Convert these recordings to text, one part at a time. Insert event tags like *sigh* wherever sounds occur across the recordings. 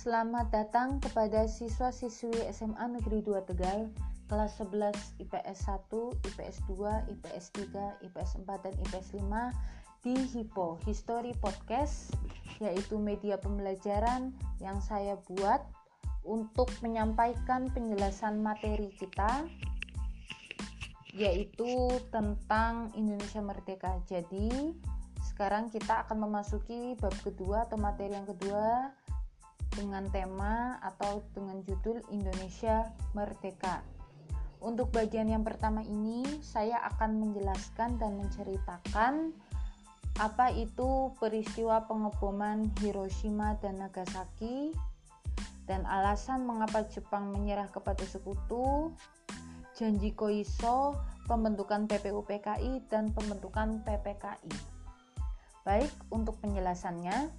Selamat datang kepada siswa-siswi SMA Negeri 2 Tegal kelas 11 IPS 1, IPS 2, IPS 3, IPS 4 dan IPS 5 di HIPO History Podcast yaitu media pembelajaran yang saya buat untuk menyampaikan penjelasan materi kita yaitu tentang Indonesia Merdeka. Jadi, sekarang kita akan memasuki bab kedua atau materi yang kedua dengan tema atau dengan judul Indonesia Merdeka. Untuk bagian yang pertama ini, saya akan menjelaskan dan menceritakan apa itu peristiwa pengeboman Hiroshima dan Nagasaki dan alasan mengapa Jepang menyerah kepada sekutu, janji Koiso, pembentukan PPUPKI dan pembentukan PPKI. Baik, untuk penjelasannya,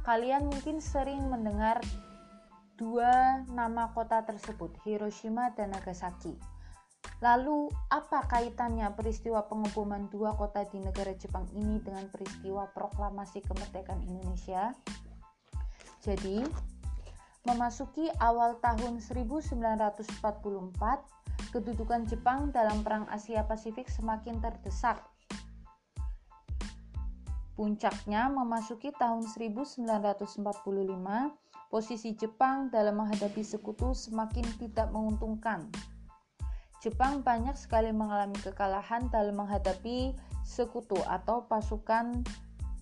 Kalian mungkin sering mendengar dua nama kota tersebut, Hiroshima dan Nagasaki. Lalu, apa kaitannya peristiwa pengeboman dua kota di negara Jepang ini dengan peristiwa proklamasi kemerdekaan Indonesia? Jadi, memasuki awal tahun 1944, kedudukan Jepang dalam Perang Asia Pasifik semakin terdesak Puncaknya memasuki tahun 1945, posisi Jepang dalam menghadapi sekutu semakin tidak menguntungkan. Jepang banyak sekali mengalami kekalahan dalam menghadapi sekutu atau pasukan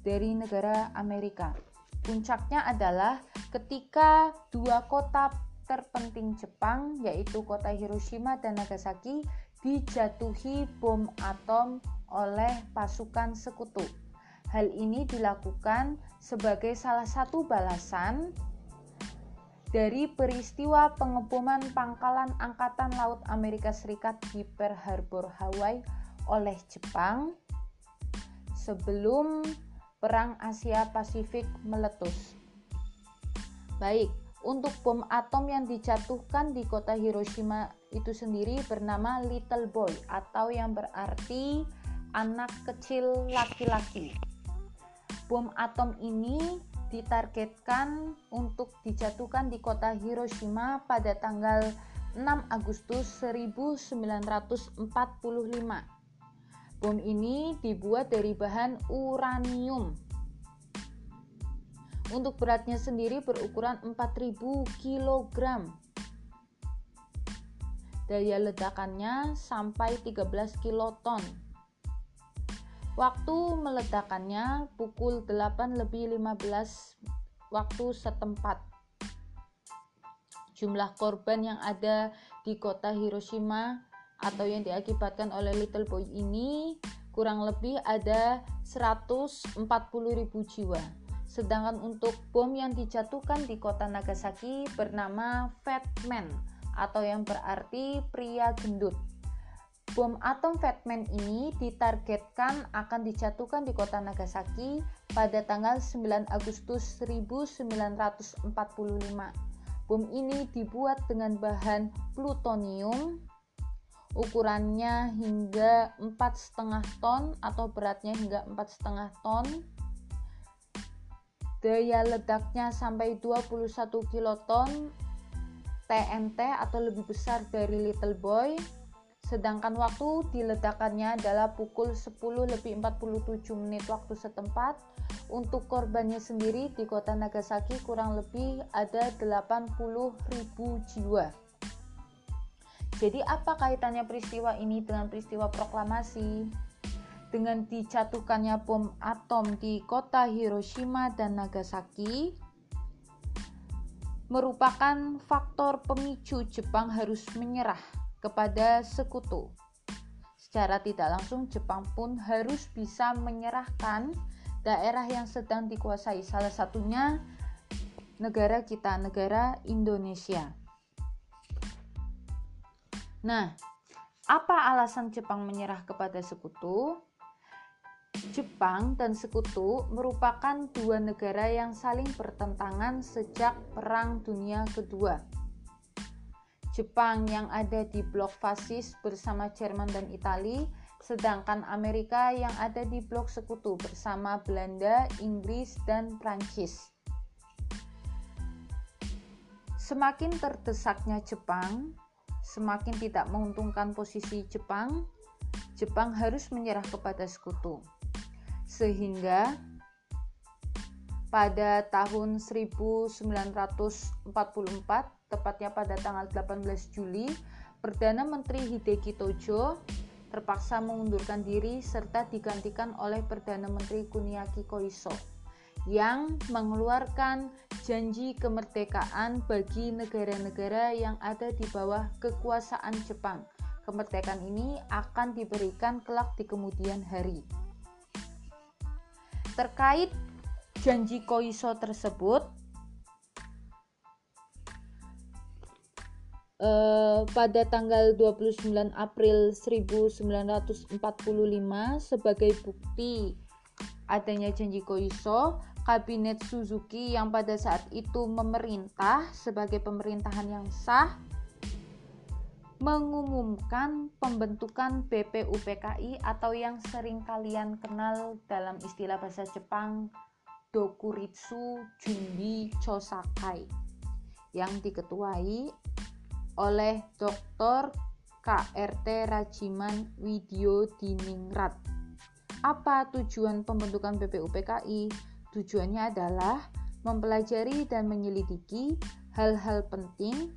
dari negara Amerika. Puncaknya adalah ketika dua kota terpenting Jepang, yaitu kota Hiroshima dan Nagasaki, dijatuhi bom atom oleh pasukan sekutu. Hal ini dilakukan sebagai salah satu balasan dari peristiwa pengeboman pangkalan Angkatan Laut Amerika Serikat di Pearl Harbor, Hawaii oleh Jepang sebelum Perang Asia Pasifik meletus. Baik, untuk bom atom yang dijatuhkan di kota Hiroshima itu sendiri bernama Little Boy atau yang berarti anak kecil laki-laki. Bom atom ini ditargetkan untuk dijatuhkan di kota Hiroshima pada tanggal 6 Agustus 1945. Bom ini dibuat dari bahan uranium. Untuk beratnya sendiri berukuran 4000 kg. Daya ledakannya sampai 13 kiloton. Waktu meledakannya pukul 8 lebih 15 waktu setempat. Jumlah korban yang ada di kota Hiroshima atau yang diakibatkan oleh Little Boy ini kurang lebih ada 140.000 jiwa. Sedangkan untuk bom yang dijatuhkan di kota Nagasaki bernama Fat Man atau yang berarti pria gendut. Bom atom Fatman ini ditargetkan akan dijatuhkan di kota Nagasaki pada tanggal 9 Agustus 1945. Bom ini dibuat dengan bahan plutonium ukurannya hingga 4,5 ton atau beratnya hingga 4,5 ton daya ledaknya sampai 21 kiloton TNT atau lebih besar dari Little Boy sedangkan waktu diledakannya adalah pukul 10 lebih 47 menit waktu setempat. Untuk korbannya sendiri di kota Nagasaki kurang lebih ada 80.000 jiwa. Jadi apa kaitannya peristiwa ini dengan peristiwa proklamasi? Dengan dijatuhkannya bom atom di kota Hiroshima dan Nagasaki, merupakan faktor pemicu Jepang harus menyerah kepada sekutu. Secara tidak langsung, Jepang pun harus bisa menyerahkan daerah yang sedang dikuasai, salah satunya negara kita, negara Indonesia. Nah, apa alasan Jepang menyerah kepada sekutu? Jepang dan sekutu merupakan dua negara yang saling bertentangan sejak Perang Dunia Kedua. Jepang yang ada di blok fasis bersama Jerman dan Italia, sedangkan Amerika yang ada di blok sekutu bersama Belanda, Inggris, dan Prancis. Semakin terdesaknya Jepang, semakin tidak menguntungkan posisi Jepang, Jepang harus menyerah kepada sekutu. Sehingga pada tahun 1944, tepatnya pada tanggal 18 Juli, Perdana Menteri Hideki Tojo terpaksa mengundurkan diri serta digantikan oleh Perdana Menteri Kuniaki Koiso yang mengeluarkan janji kemerdekaan bagi negara-negara yang ada di bawah kekuasaan Jepang. Kemerdekaan ini akan diberikan kelak di kemudian hari. Terkait janji Koiso tersebut, Uh, pada tanggal 29 April 1945 sebagai bukti adanya janji Koiso, kabinet Suzuki yang pada saat itu memerintah sebagai pemerintahan yang sah mengumumkan pembentukan BPUPKI atau yang sering kalian kenal dalam istilah bahasa Jepang Dokuritsu Junbi Chosakai yang diketuai oleh Dr. KRT Rajiman Widyo Diningrat apa tujuan pembentukan BPUPKI? Tujuannya adalah mempelajari dan menyelidiki hal-hal penting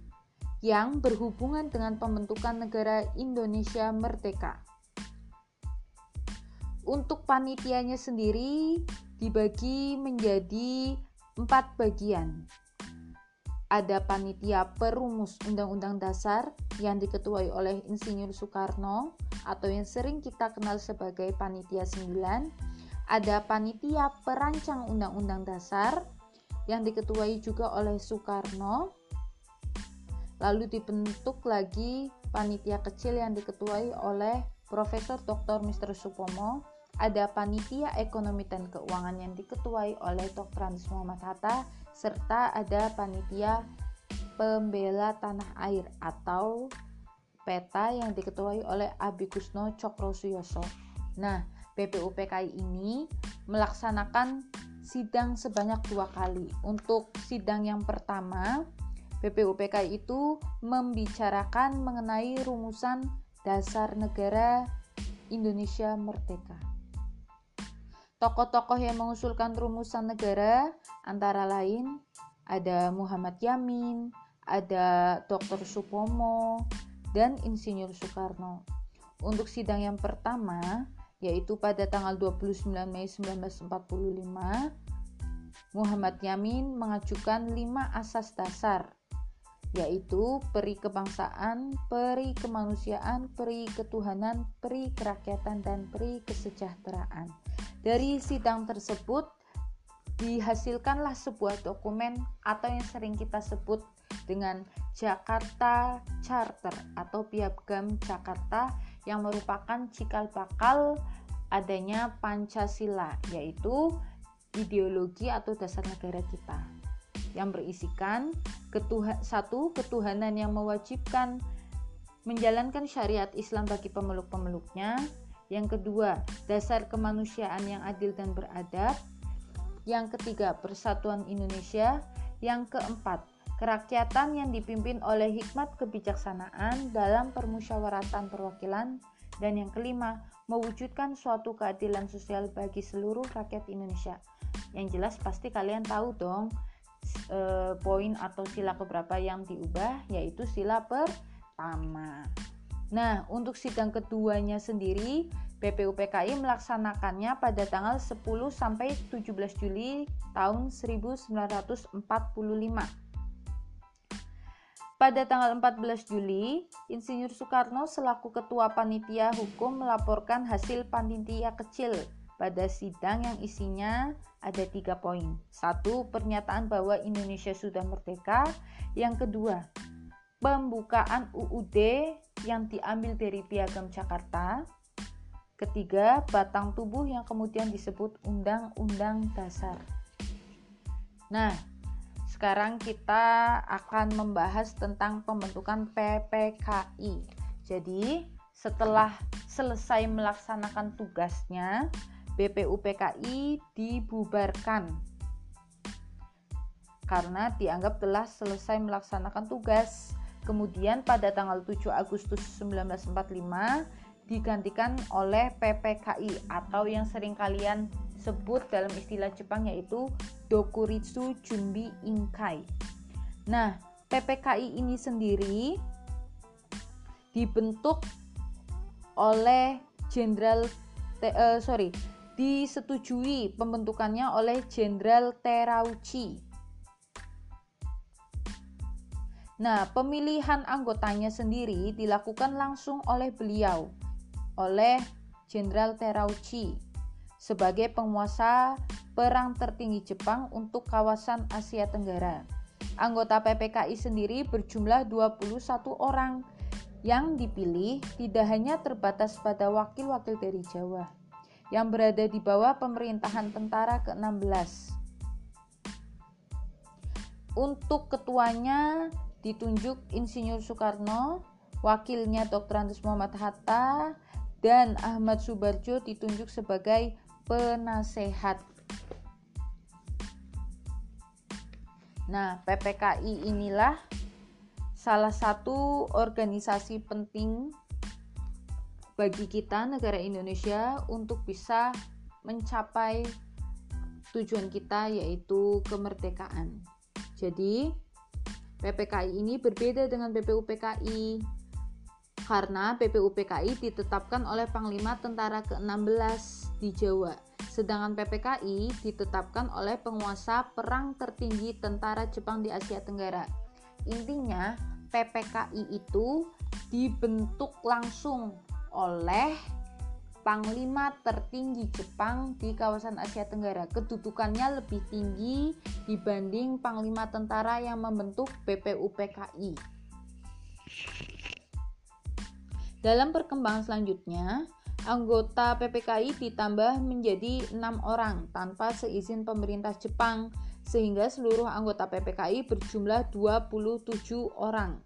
yang berhubungan dengan pembentukan negara Indonesia merdeka. Untuk panitianya sendiri dibagi menjadi empat bagian. Ada panitia perumus Undang-Undang Dasar yang diketuai oleh Insinyur Soekarno, atau yang sering kita kenal sebagai panitia 9 ada panitia perancang undang-undang dasar yang diketuai juga oleh Soekarno lalu dibentuk lagi panitia kecil yang diketuai oleh Profesor Dr. Mr. Supomo ada panitia ekonomi dan keuangan yang diketuai oleh Dr. Anies Muhammad Hatta serta ada panitia pembela tanah air atau peta yang diketuai oleh Abi Kusno Cokrosuyoso. Nah, BPUPKI ini melaksanakan sidang sebanyak dua kali. Untuk sidang yang pertama, BPUPKI itu membicarakan mengenai rumusan dasar negara Indonesia merdeka. Tokoh-tokoh yang mengusulkan rumusan negara antara lain ada Muhammad Yamin, ada Dr. Supomo, dan Insinyur Soekarno. Untuk sidang yang pertama, yaitu pada tanggal 29 Mei 1945, Muhammad Yamin mengajukan lima asas dasar, yaitu peri kebangsaan, peri kemanusiaan, peri ketuhanan, peri kerakyatan, dan peri kesejahteraan. Dari sidang tersebut, dihasilkanlah sebuah dokumen atau yang sering kita sebut dengan Jakarta Charter atau Piagam Jakarta yang merupakan cikal bakal adanya Pancasila yaitu ideologi atau dasar negara kita yang berisikan ketuha satu ketuhanan yang mewajibkan menjalankan syariat Islam bagi pemeluk-pemeluknya. Yang kedua dasar kemanusiaan yang adil dan beradab. Yang ketiga persatuan Indonesia. Yang keempat kerakyatan yang dipimpin oleh hikmat kebijaksanaan dalam permusyawaratan perwakilan, dan yang kelima, mewujudkan suatu keadilan sosial bagi seluruh rakyat Indonesia. Yang jelas pasti kalian tahu dong e, poin atau sila keberapa yang diubah, yaitu sila pertama. Nah, untuk sidang keduanya sendiri, BPUPKI melaksanakannya pada tanggal 10 sampai 17 Juli tahun 1945. Pada tanggal 14 Juli, Insinyur Soekarno selaku Ketua Panitia Hukum melaporkan hasil panitia kecil pada sidang yang isinya ada tiga poin. Satu, pernyataan bahwa Indonesia sudah merdeka. Yang kedua, pembukaan UUD yang diambil dari Piagam Jakarta. Ketiga, batang tubuh yang kemudian disebut Undang-Undang Dasar. Nah, sekarang kita akan membahas tentang pembentukan PPKI. Jadi, setelah selesai melaksanakan tugasnya, BPUPKI dibubarkan. karena dianggap telah selesai melaksanakan tugas. Kemudian pada tanggal 7 Agustus 1945 digantikan oleh PPKI atau yang sering kalian sebut dalam istilah Jepang yaitu Dokuritsu Junbi Inkai. Nah, PPKI ini sendiri dibentuk oleh Jenderal uh, sorry disetujui pembentukannya oleh Jenderal Terauchi Nah, pemilihan anggotanya sendiri dilakukan langsung oleh beliau, oleh Jenderal Terauchi, sebagai penguasa perang tertinggi Jepang untuk kawasan Asia Tenggara. Anggota PPKI sendiri berjumlah 21 orang yang dipilih tidak hanya terbatas pada wakil-wakil dari Jawa yang berada di bawah pemerintahan tentara ke-16. Untuk ketuanya ditunjuk Insinyur Soekarno, wakilnya Dr. Andes Muhammad Hatta, dan Ahmad Subarjo ditunjuk sebagai penasehat. Nah, PPKI inilah salah satu organisasi penting bagi kita negara Indonesia untuk bisa mencapai tujuan kita yaitu kemerdekaan. Jadi, PPKI ini berbeda dengan PPUPKI karena PPUPKI ditetapkan oleh Panglima Tentara ke-16 di Jawa, sedangkan PPKI ditetapkan oleh penguasa perang tertinggi tentara Jepang di Asia Tenggara. Intinya, PPKI itu dibentuk langsung oleh panglima tertinggi Jepang di kawasan Asia Tenggara. Kedudukannya lebih tinggi dibanding panglima tentara yang membentuk BPUPKI. Dalam perkembangan selanjutnya, anggota PPKI ditambah menjadi enam orang tanpa seizin pemerintah Jepang sehingga seluruh anggota PPKI berjumlah 27 orang.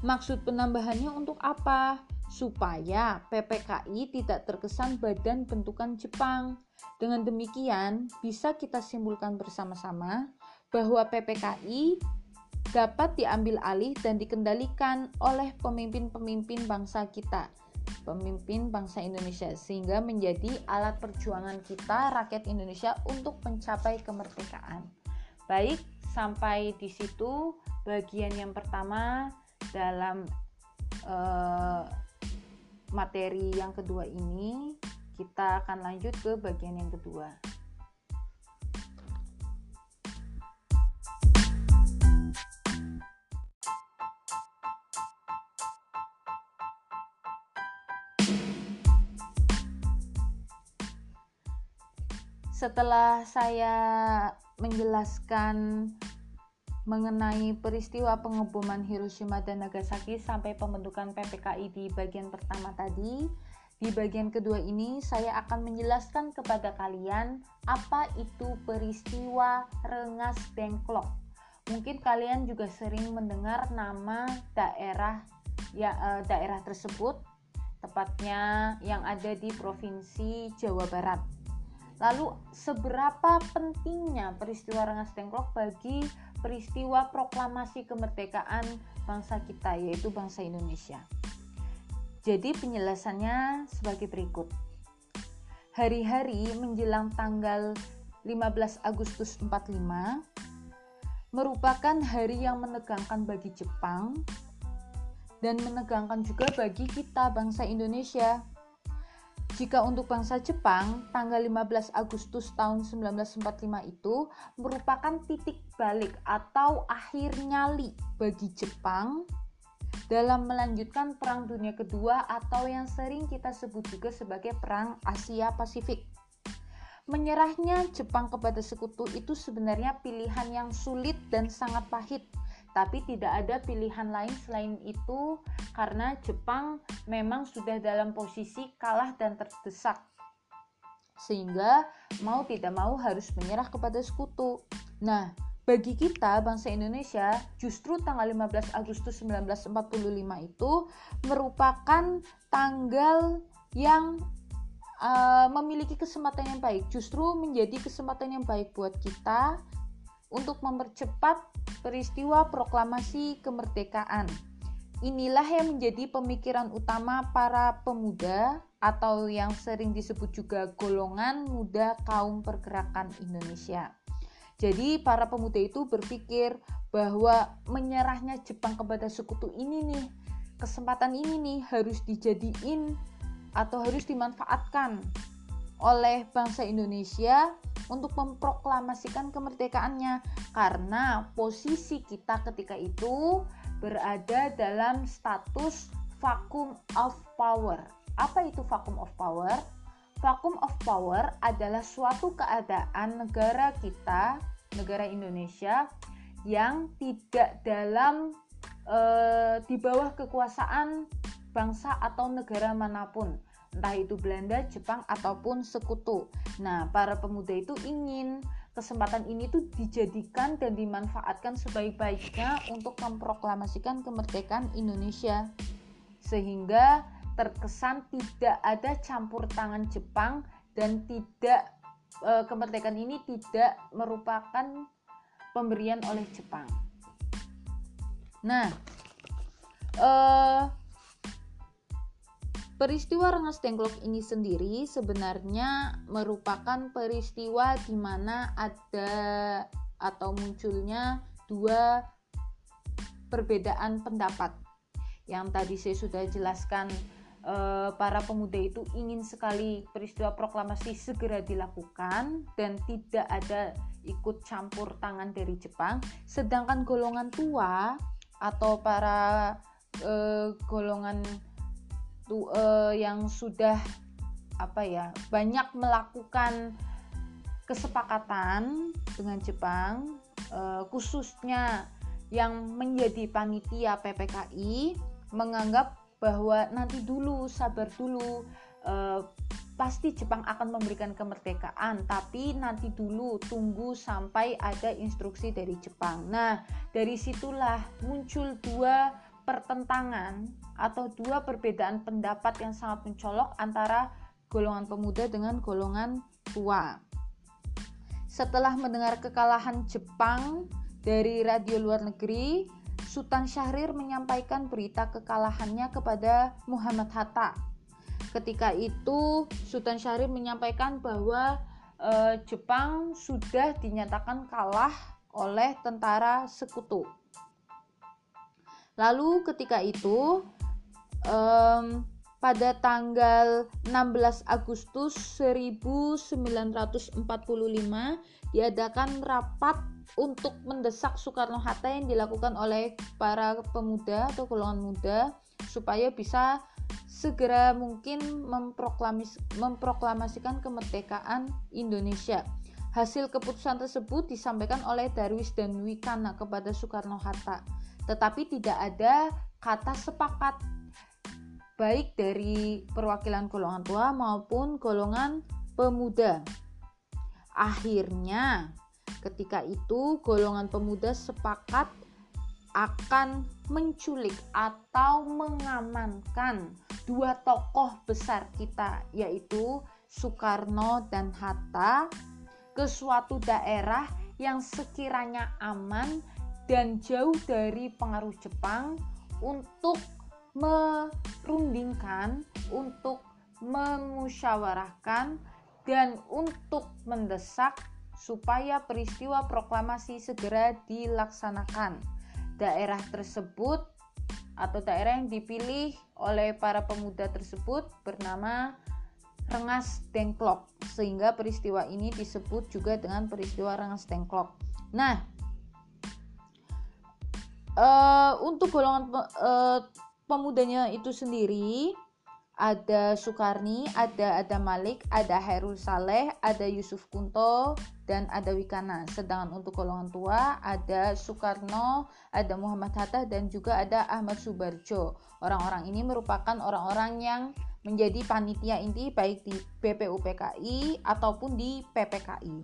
Maksud penambahannya untuk apa? Supaya PPKI tidak terkesan badan bentukan Jepang. Dengan demikian, bisa kita simpulkan bersama-sama bahwa PPKI dapat diambil alih dan dikendalikan oleh pemimpin-pemimpin bangsa kita, pemimpin bangsa Indonesia, sehingga menjadi alat perjuangan kita, rakyat Indonesia, untuk mencapai kemerdekaan. Baik, sampai di situ bagian yang pertama dalam uh, materi yang kedua ini kita akan lanjut ke bagian yang kedua. Setelah saya menjelaskan mengenai peristiwa pengeboman Hiroshima dan Nagasaki sampai pembentukan PPKI di bagian pertama tadi. Di bagian kedua ini saya akan menjelaskan kepada kalian apa itu peristiwa Rengas Dengklok. Mungkin kalian juga sering mendengar nama daerah ya eh, daerah tersebut tepatnya yang ada di Provinsi Jawa Barat. Lalu seberapa pentingnya peristiwa Rengas Dengklok bagi peristiwa proklamasi kemerdekaan bangsa kita yaitu bangsa Indonesia. Jadi penjelasannya sebagai berikut. Hari-hari menjelang tanggal 15 Agustus 45 merupakan hari yang menegangkan bagi Jepang dan menegangkan juga bagi kita bangsa Indonesia jika untuk bangsa Jepang, tanggal 15 Agustus tahun 1945 itu merupakan titik balik atau akhir nyali bagi Jepang dalam melanjutkan Perang Dunia Kedua atau yang sering kita sebut juga sebagai Perang Asia Pasifik. Menyerahnya Jepang kepada sekutu itu sebenarnya pilihan yang sulit dan sangat pahit tapi tidak ada pilihan lain selain itu karena Jepang memang sudah dalam posisi kalah dan terdesak sehingga mau tidak mau harus menyerah kepada sekutu. Nah, bagi kita bangsa Indonesia justru tanggal 15 Agustus 1945 itu merupakan tanggal yang uh, memiliki kesempatan yang baik justru menjadi kesempatan yang baik buat kita untuk mempercepat peristiwa proklamasi kemerdekaan. Inilah yang menjadi pemikiran utama para pemuda atau yang sering disebut juga golongan muda kaum pergerakan Indonesia. Jadi para pemuda itu berpikir bahwa menyerahnya Jepang kepada sekutu ini nih, kesempatan ini nih harus dijadiin atau harus dimanfaatkan oleh bangsa Indonesia untuk memproklamasikan kemerdekaannya karena posisi kita ketika itu berada dalam status vacuum of power. Apa itu vacuum of power? Vacuum of power adalah suatu keadaan negara kita, negara Indonesia yang tidak dalam e, di bawah kekuasaan bangsa atau negara mana pun entah itu Belanda, Jepang ataupun sekutu. Nah, para pemuda itu ingin kesempatan ini tuh dijadikan dan dimanfaatkan sebaik-baiknya untuk memproklamasikan kemerdekaan Indonesia. Sehingga terkesan tidak ada campur tangan Jepang dan tidak e, kemerdekaan ini tidak merupakan pemberian oleh Jepang. Nah, eh Peristiwa Rengas Dengklok ini sendiri sebenarnya merupakan peristiwa di mana ada atau munculnya dua perbedaan pendapat. Yang tadi saya sudah jelaskan eh, para pemuda itu ingin sekali peristiwa proklamasi segera dilakukan dan tidak ada ikut campur tangan dari Jepang, sedangkan golongan tua atau para eh, golongan tu, uh, yang sudah apa ya banyak melakukan kesepakatan dengan Jepang uh, khususnya yang menjadi panitia PPKI menganggap bahwa nanti dulu sabar dulu uh, pasti Jepang akan memberikan kemerdekaan tapi nanti dulu tunggu sampai ada instruksi dari Jepang. Nah, dari situlah muncul dua pertentangan atau dua perbedaan pendapat yang sangat mencolok antara golongan pemuda dengan golongan tua. Setelah mendengar kekalahan Jepang dari radio luar negeri, Sultan Syahrir menyampaikan berita kekalahannya kepada Muhammad Hatta. Ketika itu, Sultan Syahrir menyampaikan bahwa eh, Jepang sudah dinyatakan kalah oleh tentara sekutu. Lalu ketika itu um, pada tanggal 16 Agustus 1945 diadakan rapat untuk mendesak Soekarno-Hatta yang dilakukan oleh para pemuda atau golongan muda supaya bisa segera mungkin memproklamis, memproklamasikan kemerdekaan Indonesia. Hasil keputusan tersebut disampaikan oleh Darwis dan Wikana kepada Soekarno-Hatta tetapi tidak ada kata sepakat baik dari perwakilan golongan tua maupun golongan pemuda. Akhirnya, ketika itu golongan pemuda sepakat akan menculik atau mengamankan dua tokoh besar kita yaitu Soekarno dan Hatta ke suatu daerah yang sekiranya aman dan jauh dari pengaruh Jepang untuk merundingkan, untuk memusyawarahkan dan untuk mendesak supaya peristiwa proklamasi segera dilaksanakan. Daerah tersebut atau daerah yang dipilih oleh para pemuda tersebut bernama Rengas Dengklok sehingga peristiwa ini disebut juga dengan peristiwa Rengas Dengklok. Nah, uh, untuk golongan uh, pemudanya itu sendiri ada Soekarni, ada Adam Malik, ada Hairul Saleh, ada Yusuf Kunto, dan ada Wikana. Sedangkan untuk golongan tua ada Soekarno, ada Muhammad Hatta, dan juga ada Ahmad Subarjo. Orang-orang ini merupakan orang-orang yang menjadi panitia inti baik di BPUPKI ataupun di PPKI.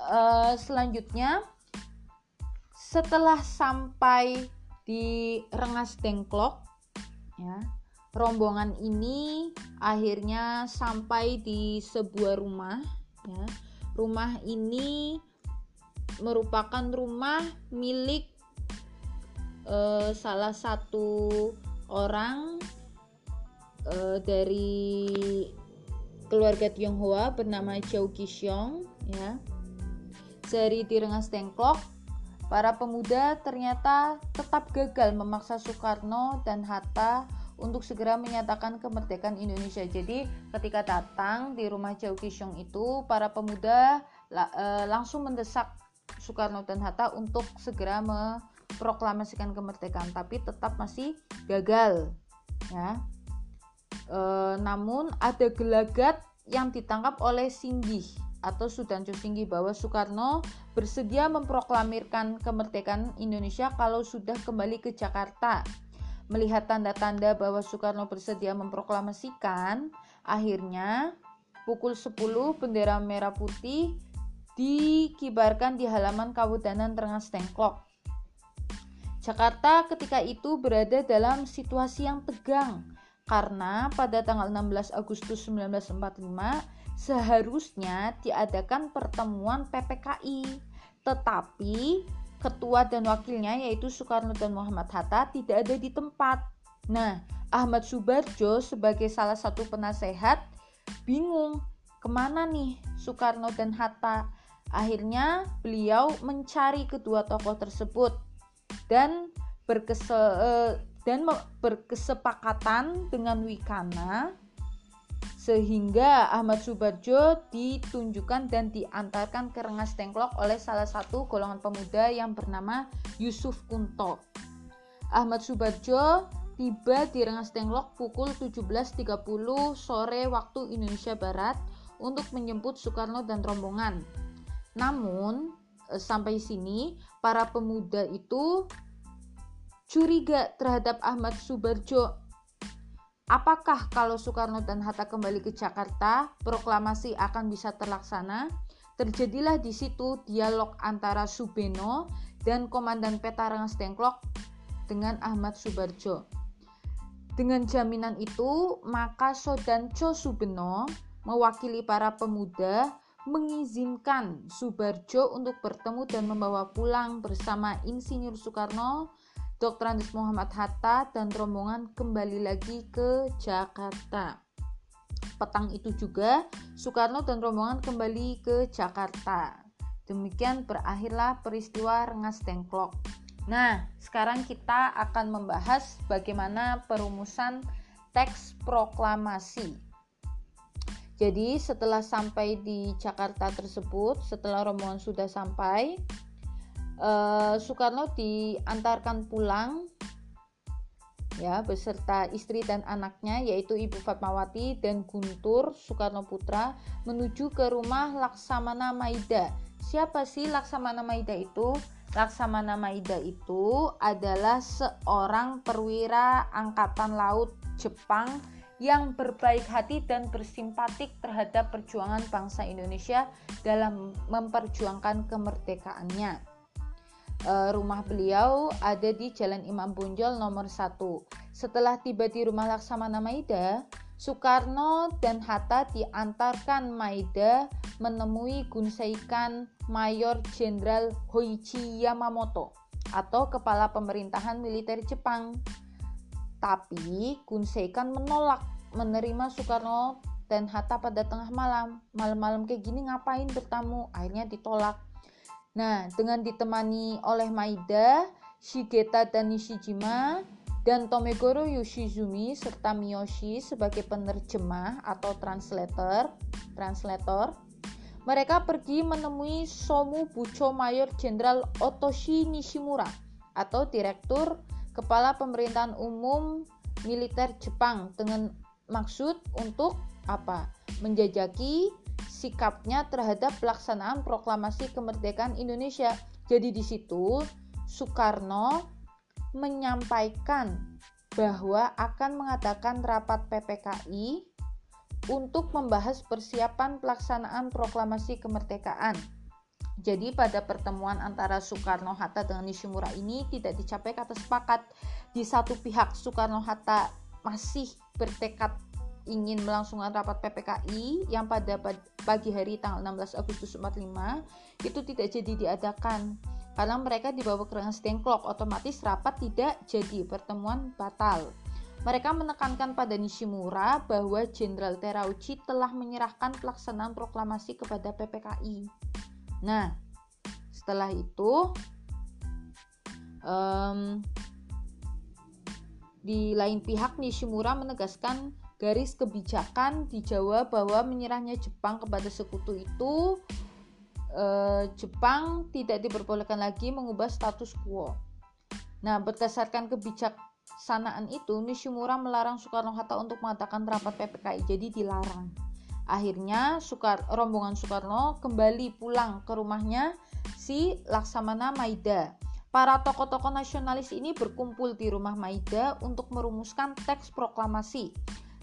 Uh, selanjutnya setelah sampai di Rengas Dengklok ya rombongan ini akhirnya sampai di sebuah rumah ya rumah ini merupakan rumah milik uh, salah satu orang uh, dari keluarga Tionghoa bernama Chow Kisyong ya. Sehari di Rengas Dengklok, para pemuda ternyata tetap gagal memaksa Soekarno dan Hatta untuk segera menyatakan kemerdekaan Indonesia. Jadi ketika datang di rumah Chow Kisyong itu, para pemuda uh, langsung mendesak Soekarno dan Hatta untuk segera memproklamasikan kemerdekaan, tapi tetap masih gagal. Ya. E, namun ada gelagat yang ditangkap oleh Singgih atau Sudanjo Singgi bahwa Soekarno bersedia memproklamirkan kemerdekaan Indonesia kalau sudah kembali ke Jakarta. Melihat tanda-tanda bahwa Soekarno bersedia memproklamasikan, akhirnya pukul 10 bendera merah putih dikibarkan di halaman Kabupaten Rengas Dengklok. Jakarta ketika itu berada dalam situasi yang tegang karena pada tanggal 16 Agustus 1945 seharusnya diadakan pertemuan PPKI tetapi ketua dan wakilnya yaitu Soekarno dan Muhammad Hatta tidak ada di tempat. Nah, Ahmad Subarjo sebagai salah satu penasehat bingung ke mana nih Soekarno dan Hatta Akhirnya beliau mencari kedua tokoh tersebut dan berkese eh, dan berkesepakatan dengan Wikana sehingga Ahmad Subarjo ditunjukkan dan diantarkan ke Rengas Dengklok oleh salah satu golongan pemuda yang bernama Yusuf Kunto. Ahmad Subarjo tiba di Rengas Dengklok pukul 17.30 sore waktu Indonesia Barat untuk menjemput Soekarno dan rombongan. Namun eh, sampai sini para pemuda itu curiga terhadap Ahmad Subarjo. Apakah kalau Soekarno dan Hatta kembali ke Jakarta, proklamasi akan bisa terlaksana? Terjadilah di situ dialog antara Subeno dan Komandan Peta Rengas Dengklok dengan Ahmad Subarjo. Dengan jaminan itu, maka Sodanco Subeno mewakili para pemuda mengizinkan Subarjo untuk bertemu dan membawa pulang bersama Insinyur Soekarno, Dr. Andes Muhammad Hatta, dan rombongan kembali lagi ke Jakarta. Petang itu juga Soekarno dan rombongan kembali ke Jakarta. Demikian berakhirlah peristiwa Rengas Dengklok. Nah, sekarang kita akan membahas bagaimana perumusan teks proklamasi jadi setelah sampai di Jakarta tersebut, setelah rombongan sudah sampai, uh, Soekarno diantarkan pulang ya beserta istri dan anaknya yaitu Ibu Fatmawati dan Guntur Soekarno Putra menuju ke rumah Laksamana Maida. Siapa sih Laksamana Maida itu? Laksamana Maida itu adalah seorang perwira angkatan laut Jepang yang berbaik hati dan bersimpatik terhadap perjuangan bangsa Indonesia dalam memperjuangkan kemerdekaannya. E, rumah beliau ada di Jalan Imam Bonjol nomor 1. Setelah tiba di rumah Laksamana Maida, Soekarno dan Hatta diantarkan Maida menemui Gunseikan Mayor Jenderal Hoichi Yamamoto atau kepala pemerintahan militer Jepang. Tapi Gunseikan menolak menerima Soekarno dan Hatta pada tengah malam. Malam-malam kayak gini ngapain bertamu? Akhirnya ditolak. Nah, dengan ditemani oleh Maida, Shigeta dan Nishijima, dan Tomegoro Yoshizumi serta Miyoshi sebagai penerjemah atau translator, translator. Mereka pergi menemui Somu Bucho Mayor Jenderal Otoshi Nishimura atau Direktur kepala pemerintahan umum militer Jepang dengan maksud untuk apa? Menjajaki sikapnya terhadap pelaksanaan proklamasi kemerdekaan Indonesia. Jadi di situ Soekarno menyampaikan bahwa akan mengadakan rapat PPKI untuk membahas persiapan pelaksanaan proklamasi kemerdekaan. Jadi pada pertemuan antara Soekarno-Hatta dengan Nishimura ini tidak dicapai kata sepakat. Di satu pihak Soekarno-Hatta masih bertekad ingin melangsungkan rapat PPKI yang pada pagi hari tanggal 16 Agustus 45 itu tidak jadi diadakan karena mereka dibawa ke rengas dengklok otomatis rapat tidak jadi pertemuan batal mereka menekankan pada Nishimura bahwa Jenderal Terauchi telah menyerahkan pelaksanaan proklamasi kepada PPKI. Nah, setelah itu, um, di lain pihak Nishimura menegaskan garis kebijakan di Jawa bahwa menyerahnya Jepang kepada sekutu itu eh, Jepang tidak diperbolehkan lagi mengubah status quo. Nah, berdasarkan kebijak sanaan itu Nishimura melarang Soekarno-Hatta untuk mengatakan rapat PPKI jadi dilarang. Akhirnya Sukar rombongan Soekarno kembali pulang ke rumahnya si Laksamana Maida para tokoh-tokoh nasionalis ini berkumpul di rumah Maida untuk merumuskan teks proklamasi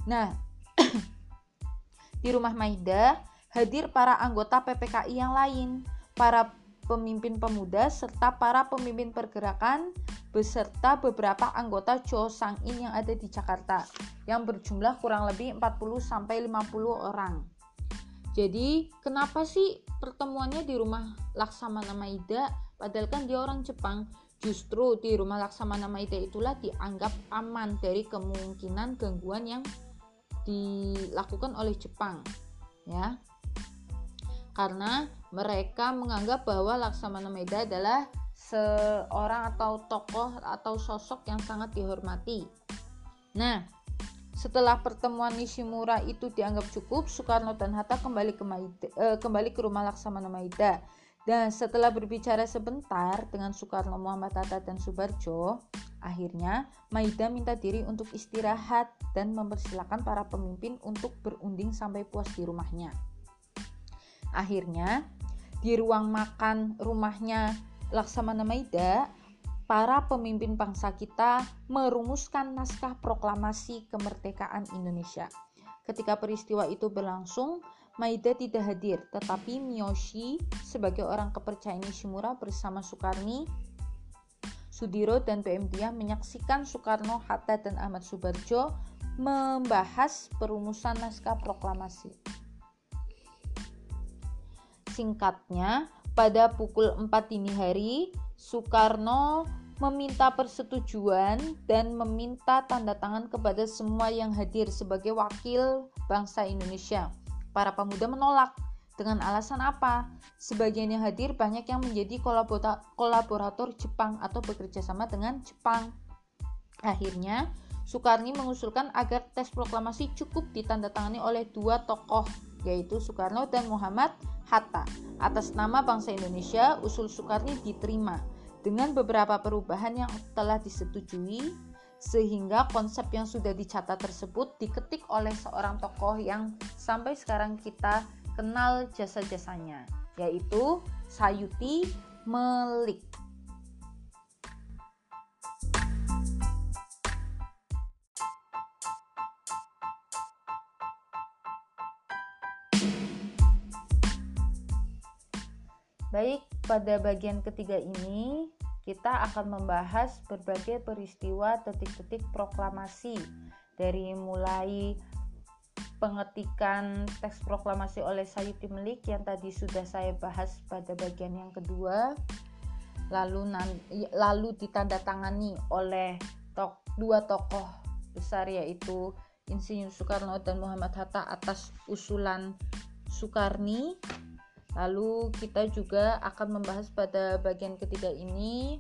nah *coughs* di rumah Maida hadir para anggota PPKI yang lain para pemimpin pemuda serta para pemimpin pergerakan beserta beberapa anggota Cho Sang In yang ada di Jakarta yang berjumlah kurang lebih 40 sampai 50 orang. Jadi, kenapa sih pertemuannya di rumah Laksamana Maida padahal kan dia orang Jepang? Justru di rumah Laksamana Maida itulah dianggap aman dari kemungkinan gangguan yang dilakukan oleh Jepang. Ya karena mereka menganggap bahwa Laksamana Maeda adalah seorang atau tokoh atau sosok yang sangat dihormati. Nah, setelah pertemuan Nishimura itu dianggap cukup, Soekarno dan Hatta kembali ke Maida, eh, kembali ke rumah Laksamana Maeda. Dan setelah berbicara sebentar dengan Soekarno, Muhammad Hatta dan Subarjo, akhirnya Maida minta diri untuk istirahat dan mempersilahkan para pemimpin untuk berunding sampai puas di rumahnya. Akhirnya, di ruang makan rumahnya Laksamana Maida, para pemimpin bangsa kita merumuskan naskah proklamasi kemerdekaan Indonesia. Ketika peristiwa itu berlangsung, Maida tidak hadir, tetapi Miyoshi sebagai orang kepercayaan Nishimura bersama Soekarni, Sudiro dan PM Dia menyaksikan Soekarno, Hatta dan Ahmad Subarjo membahas perumusan naskah proklamasi. Singkatnya, pada pukul 4 dini hari, Soekarno meminta persetujuan dan meminta tanda tangan kepada semua yang hadir sebagai wakil bangsa Indonesia. Para pemuda menolak. Dengan alasan apa? Sebagian yang hadir banyak yang menjadi kolaborator Jepang atau bekerja sama dengan Jepang. Akhirnya, Soekarni mengusulkan agar tes proklamasi cukup ditandatangani oleh dua tokoh, yaitu Soekarno dan Muhammad Hatta. Atas nama bangsa Indonesia, usul Soekarni diterima dengan beberapa perubahan yang telah disetujui sehingga konsep yang sudah dicatat tersebut diketik oleh seorang tokoh yang sampai sekarang kita kenal jasa-jasanya yaitu Sayuti Melik. Baik, pada bagian ketiga ini kita akan membahas berbagai peristiwa detik-detik proklamasi dari mulai pengetikan teks proklamasi oleh Sayuti Melik yang tadi sudah saya bahas pada bagian yang kedua. Lalu lalu ditandatangani oleh tok, dua tokoh besar yaitu Insinyur Soekarno dan Muhammad Hatta atas usulan Soekarni. Lalu kita juga akan membahas pada bagian ketiga ini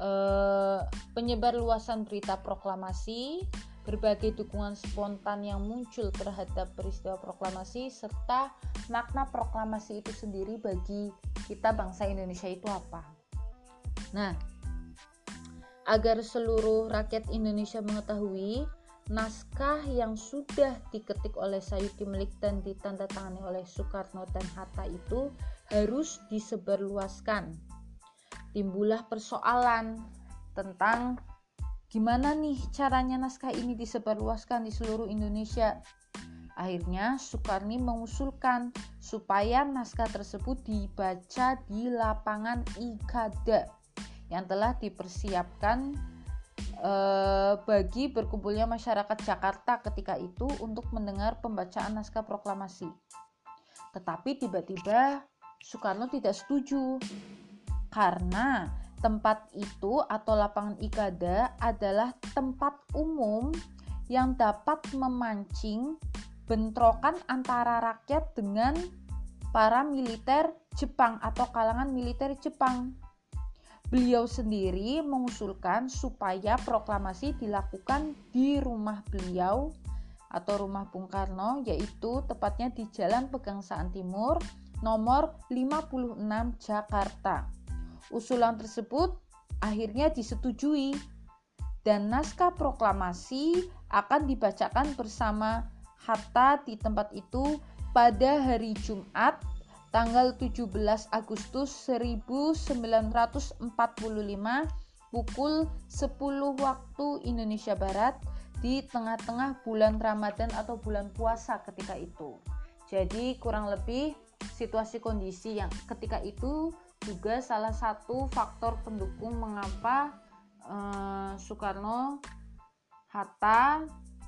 eh, penyebar luasan berita proklamasi, berbagai dukungan spontan yang muncul terhadap peristiwa proklamasi serta makna proklamasi itu sendiri bagi kita bangsa Indonesia itu apa. Nah, agar seluruh rakyat Indonesia mengetahui naskah yang sudah diketik oleh Sayuti Melik dan ditandatangani oleh Soekarno dan Hatta itu harus disebarluaskan. Timbullah persoalan tentang gimana nih caranya naskah ini disebarluaskan di seluruh Indonesia. Akhirnya Soekarni mengusulkan supaya naskah tersebut dibaca di lapangan Ikada yang telah dipersiapkan eh, bagi berkumpulnya masyarakat Jakarta ketika itu untuk mendengar pembacaan naskah proklamasi. Tetapi tiba-tiba Soekarno tidak setuju karena tempat itu atau lapangan Ikada adalah tempat umum yang dapat memancing bentrokan antara rakyat dengan para militer Jepang atau kalangan militer Jepang. Beliau sendiri mengusulkan supaya proklamasi dilakukan di rumah beliau atau rumah Bung Karno yaitu tepatnya di Jalan Pegangsaan Timur nomor 56 Jakarta. Usulan tersebut akhirnya disetujui dan naskah proklamasi akan dibacakan bersama Hatta di tempat itu pada hari Jumat tanggal 17 Agustus 1945 pukul 10 waktu Indonesia Barat di tengah-tengah bulan Ramadan atau bulan puasa ketika itu. Jadi kurang lebih situasi kondisi yang ketika itu juga salah satu faktor pendukung mengapa eh, Soekarno, Hatta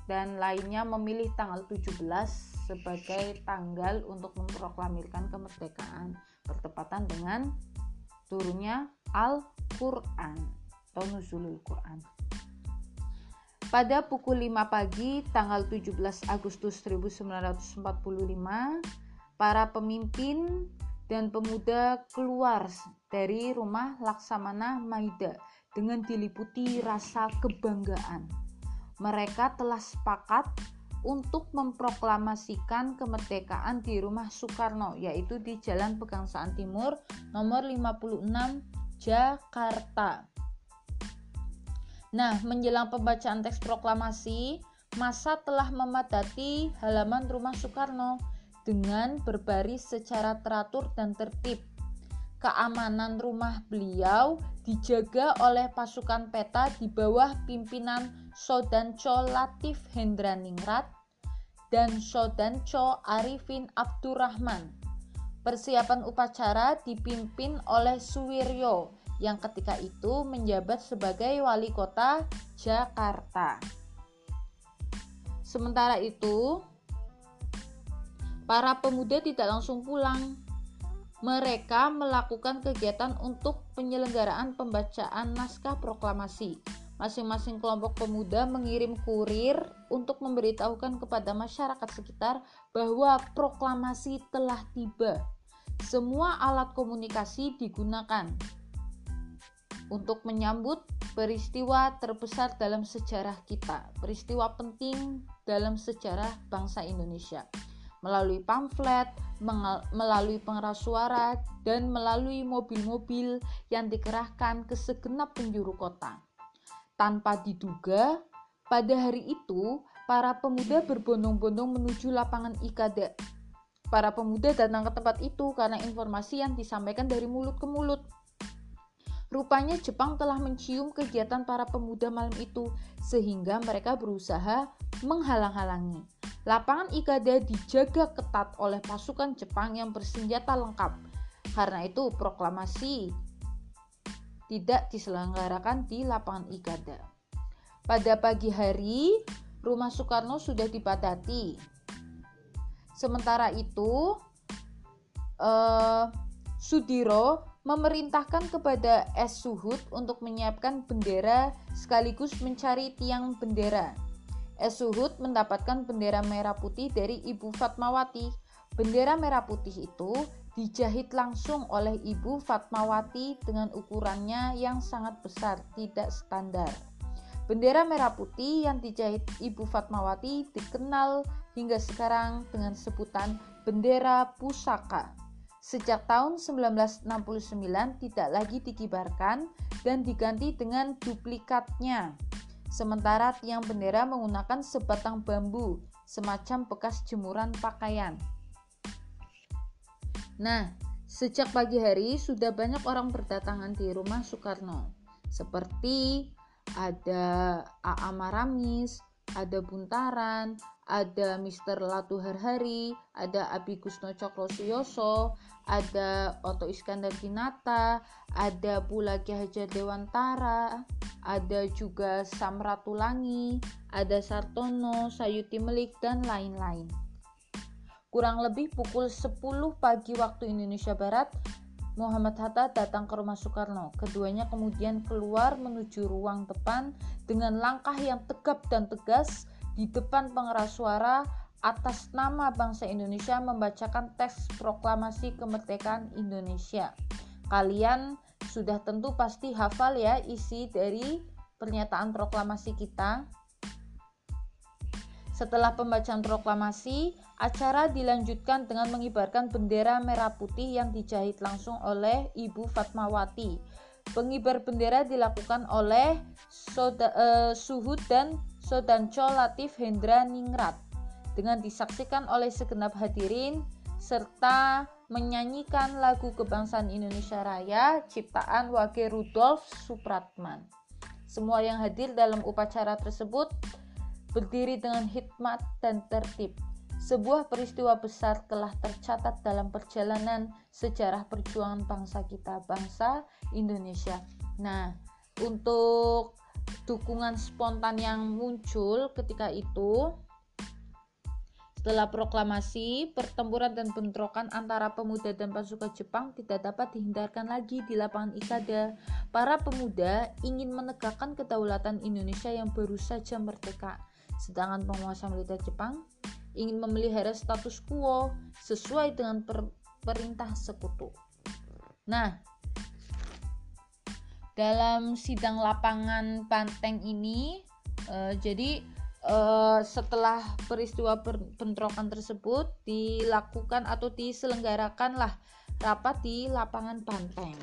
dan lainnya memilih tanggal 17 sebagai tanggal untuk memproklamirkan kemerdekaan bertepatan dengan turunnya Al-Quran atau Nuzulul Quran. Pada pukul 5 pagi tanggal 17 Agustus 1945, para pemimpin dan pemuda keluar dari rumah Laksamana Maida dengan diliputi rasa kebanggaan mereka telah sepakat untuk memproklamasikan kemerdekaan di rumah Soekarno yaitu di Jalan Pegangsaan Timur nomor 56 Jakarta. Nah, menjelang pembacaan teks proklamasi, masa telah memadati halaman rumah Soekarno dengan berbaris secara teratur dan tertib. Keamanan rumah beliau dijaga oleh pasukan peta di bawah pimpinan Sodanco Latif Hendraningrat dan Sodanco Arifin Abdurrahman. Persiapan upacara dipimpin oleh Suwiryo yang ketika itu menjabat sebagai wali kota Jakarta. Sementara itu, para pemuda tidak langsung pulang. Mereka melakukan kegiatan untuk penyelenggaraan pembacaan naskah proklamasi Masing-masing kelompok pemuda mengirim kurir untuk memberitahukan kepada masyarakat sekitar bahwa proklamasi telah tiba. Semua alat komunikasi digunakan untuk menyambut peristiwa terbesar dalam sejarah kita, peristiwa penting dalam sejarah bangsa Indonesia. Melalui pamflet, melalui pengeras suara, dan melalui mobil-mobil yang dikerahkan ke segenap penjuru kota. Tanpa diduga, pada hari itu para pemuda berbondong-bondong menuju lapangan Ikada. Para pemuda datang ke tempat itu karena informasi yang disampaikan dari mulut ke mulut. Rupanya Jepang telah mencium kegiatan para pemuda malam itu sehingga mereka berusaha menghalang-halangi. Lapangan Ikada dijaga ketat oleh pasukan Jepang yang bersenjata lengkap. Karena itu proklamasi tidak diselenggarakan di lapangan Ikada. Pada pagi hari, rumah Soekarno sudah dipadati. Sementara itu, eh, Sudiro memerintahkan kepada S. Suhud untuk menyiapkan bendera sekaligus mencari tiang bendera. S. Suhud mendapatkan bendera merah putih dari Ibu Fatmawati. Bendera merah putih itu dijahit langsung oleh Ibu Fatmawati dengan ukurannya yang sangat besar, tidak standar. Bendera merah putih yang dijahit Ibu Fatmawati dikenal hingga sekarang dengan sebutan bendera pusaka. Sejak tahun 1969 tidak lagi dikibarkan dan diganti dengan duplikatnya. Sementara tiang bendera menggunakan sebatang bambu, semacam bekas jemuran pakaian. Nah, sejak pagi hari sudah banyak orang berdatangan di rumah Soekarno. Seperti ada A.A. Maramis, ada Buntaran, ada Mister Latu Harhari, ada Abi Gusno Cokro ada Oto Iskandar Dinata, ada pula Ki Hajar Dewantara, ada juga Samratulangi, ada Sartono, Sayuti Melik, dan lain-lain. Kurang lebih pukul 10 pagi waktu Indonesia Barat, Muhammad Hatta datang ke rumah Soekarno. Keduanya kemudian keluar menuju ruang depan dengan langkah yang tegap dan tegas di depan pengeras suara atas nama bangsa Indonesia membacakan teks proklamasi kemerdekaan Indonesia. Kalian sudah tentu pasti hafal ya isi dari pernyataan proklamasi kita. Setelah pembacaan proklamasi, Acara dilanjutkan dengan mengibarkan bendera merah putih yang dijahit langsung oleh Ibu Fatmawati. Pengibar bendera dilakukan oleh Soda, uh, Suhud dan Sodanco Latif Hendra Ningrat dengan disaksikan oleh segenap hadirin serta menyanyikan lagu kebangsaan Indonesia Raya ciptaan Wage Rudolf Supratman. Semua yang hadir dalam upacara tersebut berdiri dengan hikmat dan tertib sebuah peristiwa besar telah tercatat dalam perjalanan sejarah perjuangan bangsa kita, bangsa Indonesia. Nah, untuk dukungan spontan yang muncul ketika itu setelah proklamasi, pertempuran dan bentrokan antara pemuda dan pasukan Jepang tidak dapat dihindarkan lagi di lapangan Ikada. Para pemuda ingin menegakkan kedaulatan Indonesia yang baru saja merdeka. Sedangkan penguasa militer Jepang ingin memelihara status quo sesuai dengan per perintah sekutu. Nah, dalam sidang lapangan Banteng ini, uh, jadi uh, setelah peristiwa bentrokan tersebut dilakukan atau diselenggarakanlah rapat di lapangan Banteng.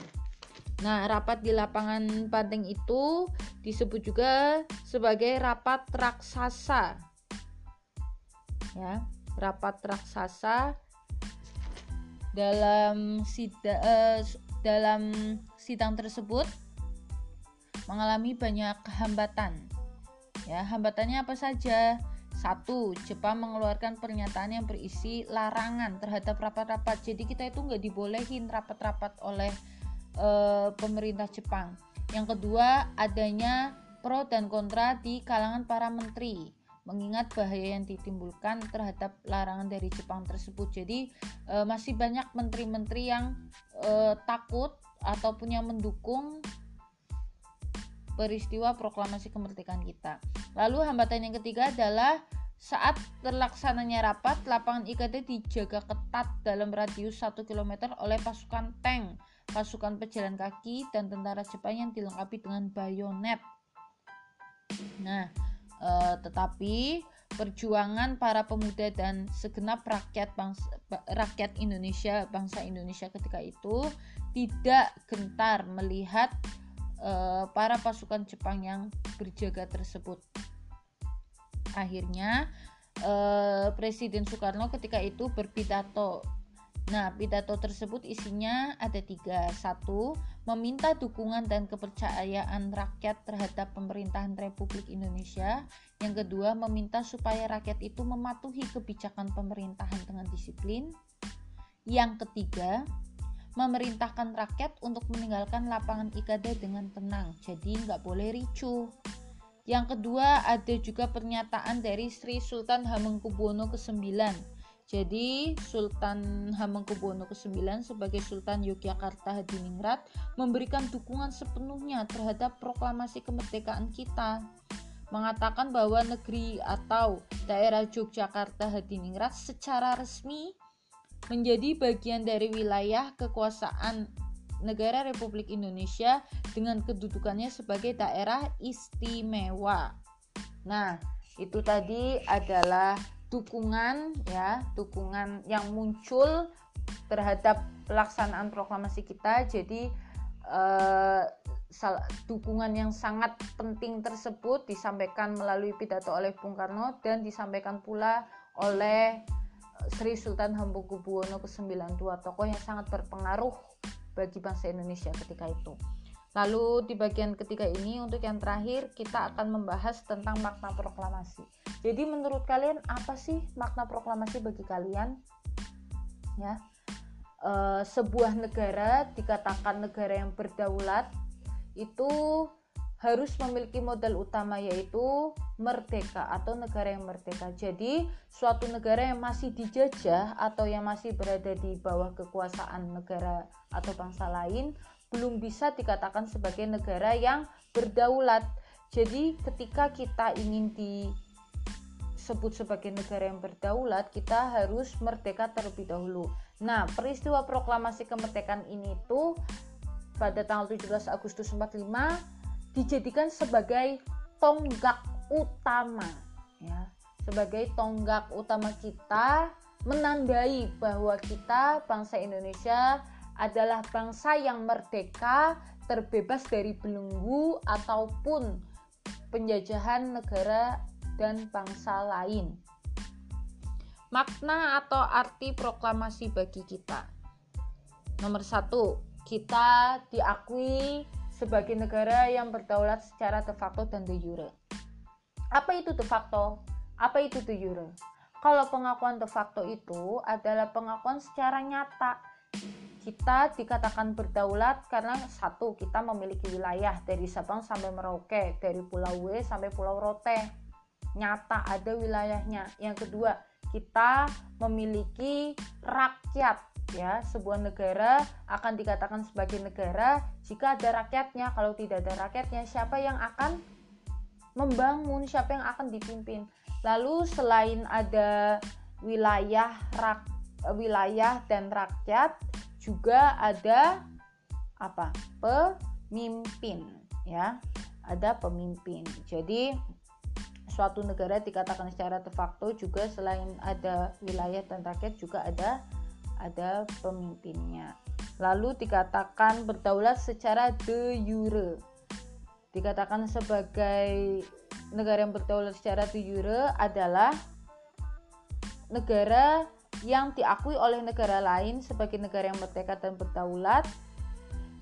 Nah, rapat di lapangan Banteng itu disebut juga sebagai rapat raksasa ya rapat raksasa dalam sida, uh, dalam sidang tersebut mengalami banyak hambatan ya hambatannya apa saja? Satu Jepang mengeluarkan pernyataan yang berisi larangan terhadap rapat-rapat. Jadi kita itu nggak dibolehin rapat-rapat oleh uh, pemerintah Jepang. Yang kedua adanya pro dan kontra di kalangan para menteri mengingat bahaya yang ditimbulkan terhadap larangan dari Jepang tersebut. Jadi e, masih banyak menteri-menteri yang e, takut ataupun yang mendukung peristiwa proklamasi kemerdekaan kita. Lalu hambatan yang ketiga adalah saat terlaksananya rapat, lapangan IKT dijaga ketat dalam radius 1 km oleh pasukan tank, pasukan pejalan kaki, dan tentara Jepang yang dilengkapi dengan bayonet. Nah, Uh, tetapi perjuangan para pemuda dan segenap rakyat bangsa, rakyat Indonesia bangsa Indonesia ketika itu tidak gentar melihat uh, para pasukan Jepang yang berjaga tersebut. Akhirnya uh, Presiden Soekarno ketika itu berpidato Nah, pidato tersebut isinya ada tiga. Satu, meminta dukungan dan kepercayaan rakyat terhadap pemerintahan Republik Indonesia. Yang kedua, meminta supaya rakyat itu mematuhi kebijakan pemerintahan dengan disiplin. Yang ketiga, memerintahkan rakyat untuk meninggalkan lapangan ikada dengan tenang, jadi nggak boleh ricuh. Yang kedua, ada juga pernyataan dari Sri Sultan Hamengkubuwono ke-9 jadi Sultan Hamengkubuwono ke-9 sebagai Sultan Yogyakarta Hadiningrat memberikan dukungan sepenuhnya terhadap proklamasi kemerdekaan kita. Mengatakan bahwa negeri atau daerah Yogyakarta Hadiningrat secara resmi menjadi bagian dari wilayah kekuasaan negara Republik Indonesia dengan kedudukannya sebagai daerah istimewa. Nah, itu tadi adalah dukungan ya dukungan yang muncul terhadap pelaksanaan proklamasi kita jadi eh, dukungan yang sangat penting tersebut disampaikan melalui pidato oleh Bung Karno dan disampaikan pula oleh eh, Sri Sultan Hamengkubuwono ke-9 dua tokoh yang sangat berpengaruh bagi bangsa Indonesia ketika itu. Lalu di bagian ketiga ini untuk yang terakhir kita akan membahas tentang makna proklamasi. Jadi menurut kalian apa sih makna proklamasi bagi kalian? Ya, e, sebuah negara dikatakan negara yang berdaulat itu harus memiliki modal utama yaitu merdeka atau negara yang merdeka. Jadi, suatu negara yang masih dijajah atau yang masih berada di bawah kekuasaan negara atau bangsa lain belum bisa dikatakan sebagai negara yang berdaulat. Jadi, ketika kita ingin disebut sebagai negara yang berdaulat, kita harus merdeka terlebih dahulu. Nah, peristiwa proklamasi kemerdekaan ini tuh pada tanggal 17 Agustus 45 dijadikan sebagai tonggak utama ya sebagai tonggak utama kita menandai bahwa kita bangsa Indonesia adalah bangsa yang merdeka terbebas dari belenggu ataupun penjajahan negara dan bangsa lain. Makna atau arti proklamasi bagi kita. Nomor satu, kita diakui sebagai negara yang berdaulat secara de facto dan de jure. Apa itu de facto? Apa itu de jure? Kalau pengakuan de facto itu adalah pengakuan secara nyata. Kita dikatakan berdaulat karena satu, kita memiliki wilayah dari Sabang sampai Merauke, dari Pulau W sampai Pulau Rote. Nyata ada wilayahnya. Yang kedua, kita memiliki rakyat ya sebuah negara akan dikatakan sebagai negara jika ada rakyatnya. Kalau tidak ada rakyatnya siapa yang akan membangun siapa yang akan dipimpin? Lalu selain ada wilayah rak, wilayah dan rakyat juga ada apa? Pemimpin ya. Ada pemimpin. Jadi suatu negara dikatakan secara de facto juga selain ada wilayah dan rakyat juga ada ada pemimpinnya. Lalu dikatakan berdaulat secara de jure. Dikatakan sebagai negara yang berdaulat secara de jure adalah negara yang diakui oleh negara lain sebagai negara yang merdeka dan berdaulat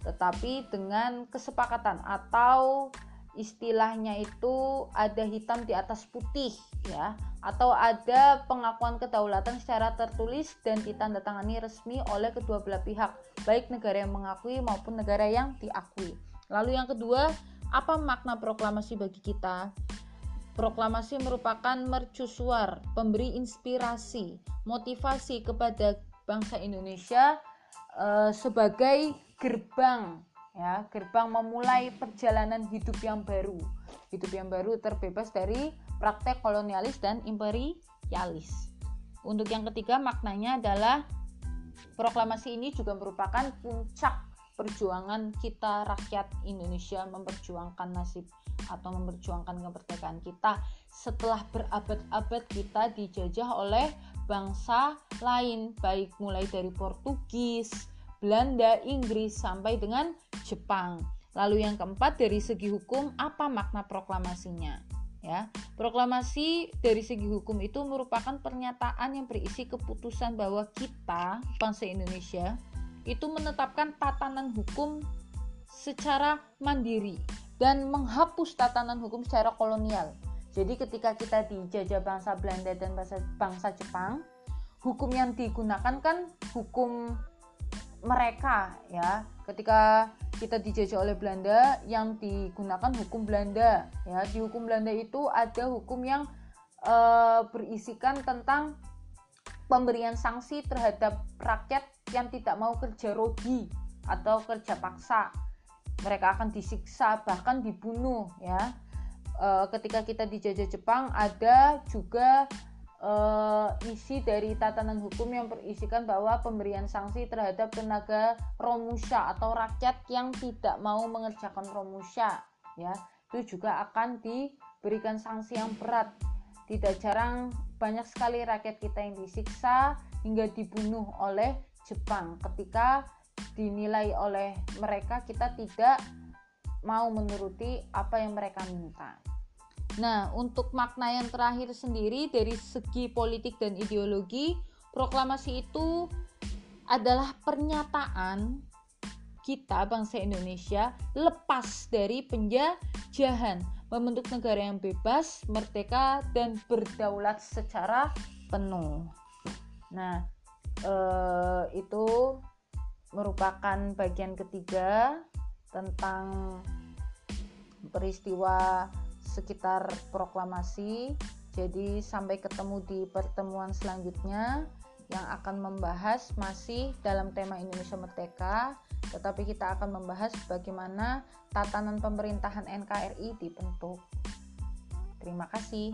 tetapi dengan kesepakatan atau istilahnya itu ada hitam di atas putih ya. Atau ada pengakuan kedaulatan secara tertulis dan ditandatangani resmi oleh kedua belah pihak baik negara yang mengakui maupun negara yang diakui. Lalu yang kedua apa makna proklamasi bagi kita? Proklamasi merupakan mercusuar pemberi inspirasi motivasi kepada bangsa Indonesia eh, sebagai gerbang ya gerbang memulai perjalanan hidup yang baru. Hidup yang baru terbebas dari praktek kolonialis dan imperialis. Untuk yang ketiga maknanya adalah proklamasi ini juga merupakan puncak perjuangan kita rakyat Indonesia memperjuangkan nasib atau memperjuangkan kemerdekaan kita setelah berabad-abad kita dijajah oleh bangsa lain baik mulai dari Portugis, Belanda, Inggris sampai dengan Jepang. Lalu yang keempat dari segi hukum apa makna proklamasinya? Ya, proklamasi dari segi hukum itu merupakan pernyataan yang berisi keputusan bahwa kita bangsa Indonesia itu menetapkan tatanan hukum secara mandiri dan menghapus tatanan hukum secara kolonial. Jadi ketika kita dijajah bangsa Belanda dan bangsa, bangsa Jepang, hukum yang digunakan kan hukum mereka ya. Ketika kita dijajah oleh Belanda yang digunakan hukum Belanda ya. Di hukum Belanda itu ada hukum yang e, berisikan tentang pemberian sanksi terhadap rakyat yang tidak mau kerja rogi atau kerja paksa. Mereka akan disiksa bahkan dibunuh ya. E, ketika kita dijajah Jepang ada juga uh, isi dari tatanan hukum yang berisikan bahwa pemberian sanksi terhadap tenaga romusha atau rakyat yang tidak mau mengerjakan romusha ya. Itu juga akan diberikan sanksi yang berat. Tidak jarang banyak sekali rakyat kita yang disiksa hingga dibunuh oleh Jepang. Ketika dinilai oleh mereka kita tidak mau menuruti apa yang mereka minta. Nah, untuk makna yang terakhir sendiri dari segi politik dan ideologi, proklamasi itu adalah pernyataan kita bangsa Indonesia lepas dari penjajahan. membentuk negara yang bebas, merdeka, dan berdaulat secara penuh. Nah, eh, itu merupakan bagian ketiga tentang peristiwa sekitar proklamasi. Jadi, sampai ketemu di pertemuan selanjutnya yang akan membahas masih dalam tema Indonesia Merdeka, tetapi kita akan membahas bagaimana tatanan pemerintahan NKRI dibentuk. Terima kasih.